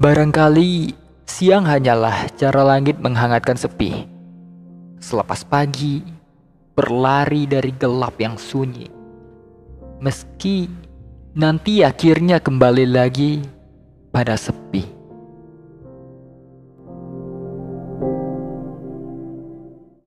Barangkali siang hanyalah cara langit menghangatkan sepi. Selepas pagi, berlari dari gelap yang sunyi. Meski nanti akhirnya kembali lagi pada sepi.